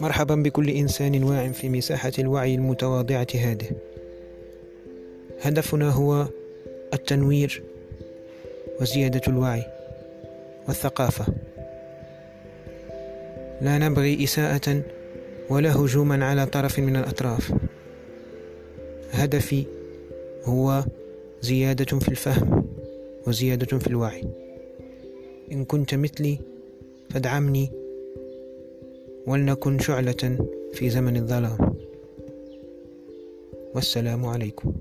مرحبا بكل إنسان واع في مساحة الوعي المتواضعة هذه. هدفنا هو التنوير وزيادة الوعي والثقافة. لا نبغي إساءة ولا هجوما على طرف من الأطراف. هدفي هو زيادة في الفهم وزيادة في الوعي. إن كنت مثلي فادعمني ولنكن شعلة في زمن الظلام. والسلام عليكم.